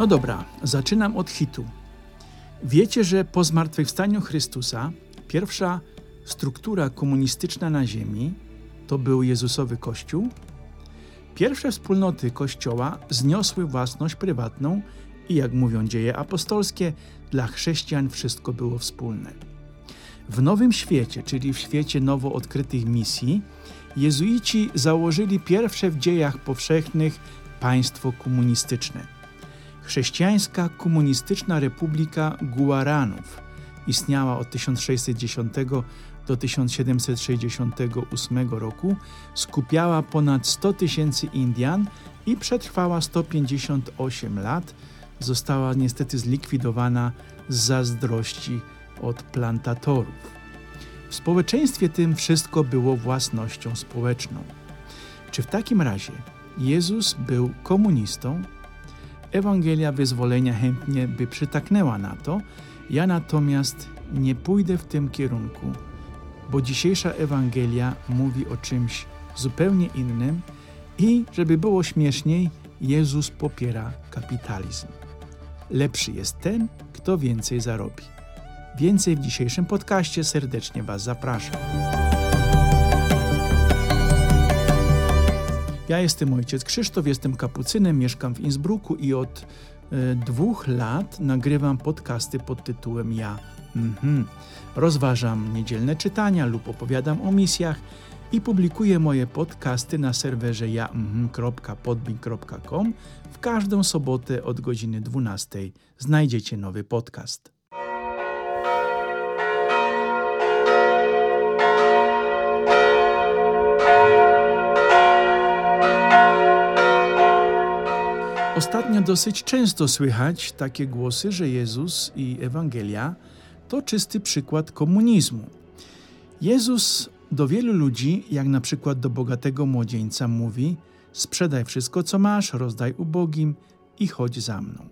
No dobra, zaczynam od hitu. Wiecie, że po zmartwychwstaniu Chrystusa pierwsza struktura komunistyczna na ziemi to był Jezusowy Kościół? Pierwsze wspólnoty Kościoła zniosły własność prywatną i jak mówią dzieje apostolskie, dla chrześcijan wszystko było wspólne. W Nowym Świecie, czyli w świecie nowo odkrytych misji, jezuici założyli pierwsze w dziejach powszechnych państwo komunistyczne. Chrześcijańska Komunistyczna Republika Guaranów istniała od 1610 do 1768 roku, skupiała ponad 100 tysięcy Indian i przetrwała 158 lat. Została niestety zlikwidowana z zazdrości od plantatorów. W społeczeństwie tym wszystko było własnością społeczną. Czy w takim razie Jezus był komunistą? Ewangelia wyzwolenia chętnie by przytaknęła na to, ja natomiast nie pójdę w tym kierunku, bo dzisiejsza Ewangelia mówi o czymś zupełnie innym i, żeby było śmieszniej, Jezus popiera kapitalizm. Lepszy jest ten, kto więcej zarobi. Więcej w dzisiejszym podcaście serdecznie Was zapraszam. Ja jestem ojciec Krzysztof, jestem kapucynem, mieszkam w Innsbrucku i od e, dwóch lat nagrywam podcasty pod tytułem Ja. Mhm. Rozważam niedzielne czytania lub opowiadam o misjach i publikuję moje podcasty na serwerze ja.podbin.com. W każdą sobotę od godziny 12 znajdziecie nowy podcast. Ostatnio dosyć często słychać takie głosy, że Jezus i Ewangelia to czysty przykład komunizmu. Jezus do wielu ludzi, jak na przykład do bogatego młodzieńca, mówi: Sprzedaj wszystko, co masz, rozdaj ubogim i chodź za mną.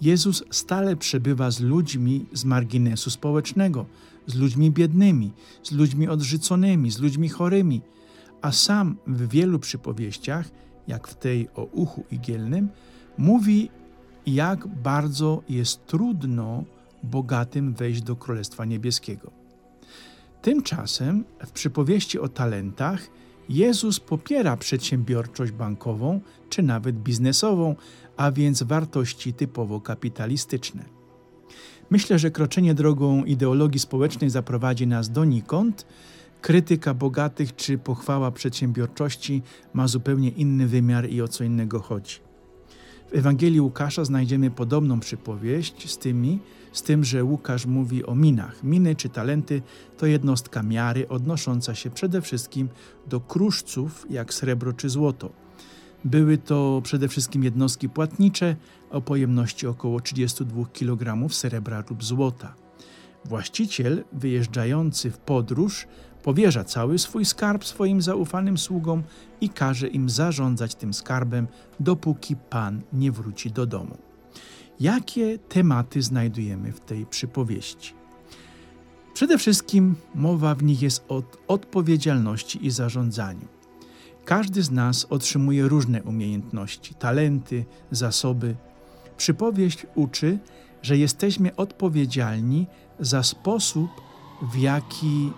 Jezus stale przebywa z ludźmi z marginesu społecznego, z ludźmi biednymi, z ludźmi odrzuconymi, z ludźmi chorymi, a sam w wielu przypowieściach jak w tej o uchu igielnym, mówi, jak bardzo jest trudno bogatym wejść do Królestwa Niebieskiego. Tymczasem w przypowieści o talentach Jezus popiera przedsiębiorczość bankową czy nawet biznesową, a więc wartości typowo kapitalistyczne. Myślę, że kroczenie drogą ideologii społecznej zaprowadzi nas donikąd, krytyka bogatych czy pochwała przedsiębiorczości ma zupełnie inny wymiar i o co innego chodzi. W Ewangelii Łukasza znajdziemy podobną przypowieść z tymi, z tym, że Łukasz mówi o minach. Miny czy talenty to jednostka miary odnosząca się przede wszystkim do kruszców, jak srebro czy złoto. Były to przede wszystkim jednostki płatnicze o pojemności około 32 kg srebra lub złota. Właściciel wyjeżdżający w podróż powierza cały swój skarb swoim zaufanym sługom i każe im zarządzać tym skarbem, dopóki Pan nie wróci do domu. Jakie tematy znajdujemy w tej przypowieści? Przede wszystkim mowa w nich jest o odpowiedzialności i zarządzaniu. Każdy z nas otrzymuje różne umiejętności, talenty, zasoby. Przypowieść uczy, że jesteśmy odpowiedzialni za sposób, w jaki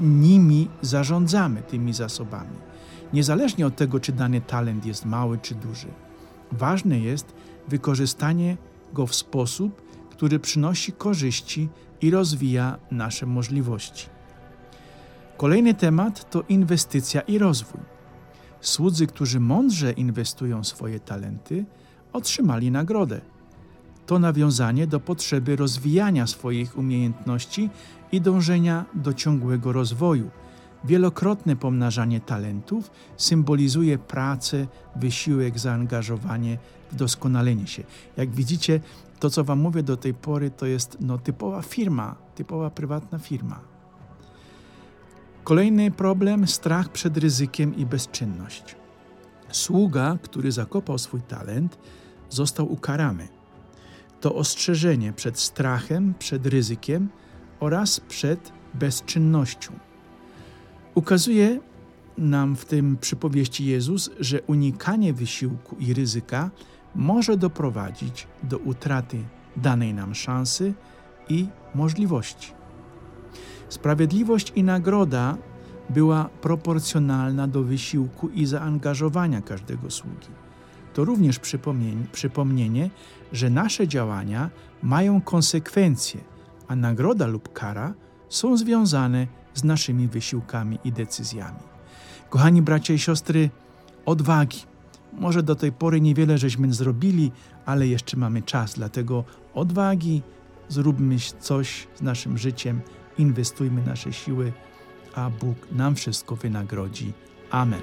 nimi zarządzamy, tymi zasobami. Niezależnie od tego, czy dany talent jest mały czy duży. Ważne jest wykorzystanie go w sposób, który przynosi korzyści i rozwija nasze możliwości. Kolejny temat to inwestycja i rozwój. Słudzy, którzy mądrze inwestują swoje talenty, otrzymali nagrodę. To nawiązanie do potrzeby rozwijania swoich umiejętności i dążenia do ciągłego rozwoju. Wielokrotne pomnażanie talentów symbolizuje pracę, wysiłek, zaangażowanie w doskonalenie się. Jak widzicie, to co Wam mówię do tej pory, to jest no, typowa firma, typowa prywatna firma. Kolejny problem strach przed ryzykiem i bezczynność. Sługa, który zakopał swój talent, został ukarany. To ostrzeżenie przed strachem, przed ryzykiem oraz przed bezczynnością. Ukazuje nam w tym przypowieści Jezus, że unikanie wysiłku i ryzyka może doprowadzić do utraty danej nam szansy i możliwości. Sprawiedliwość i nagroda była proporcjonalna do wysiłku i zaangażowania każdego sługi. To również przypomnienie, że nasze działania mają konsekwencje, a nagroda lub kara są związane z naszymi wysiłkami i decyzjami. Kochani bracia i siostry, odwagi. Może do tej pory niewiele żeśmy zrobili, ale jeszcze mamy czas, dlatego odwagi, zróbmy coś z naszym życiem, inwestujmy nasze siły, a Bóg nam wszystko wynagrodzi. Amen.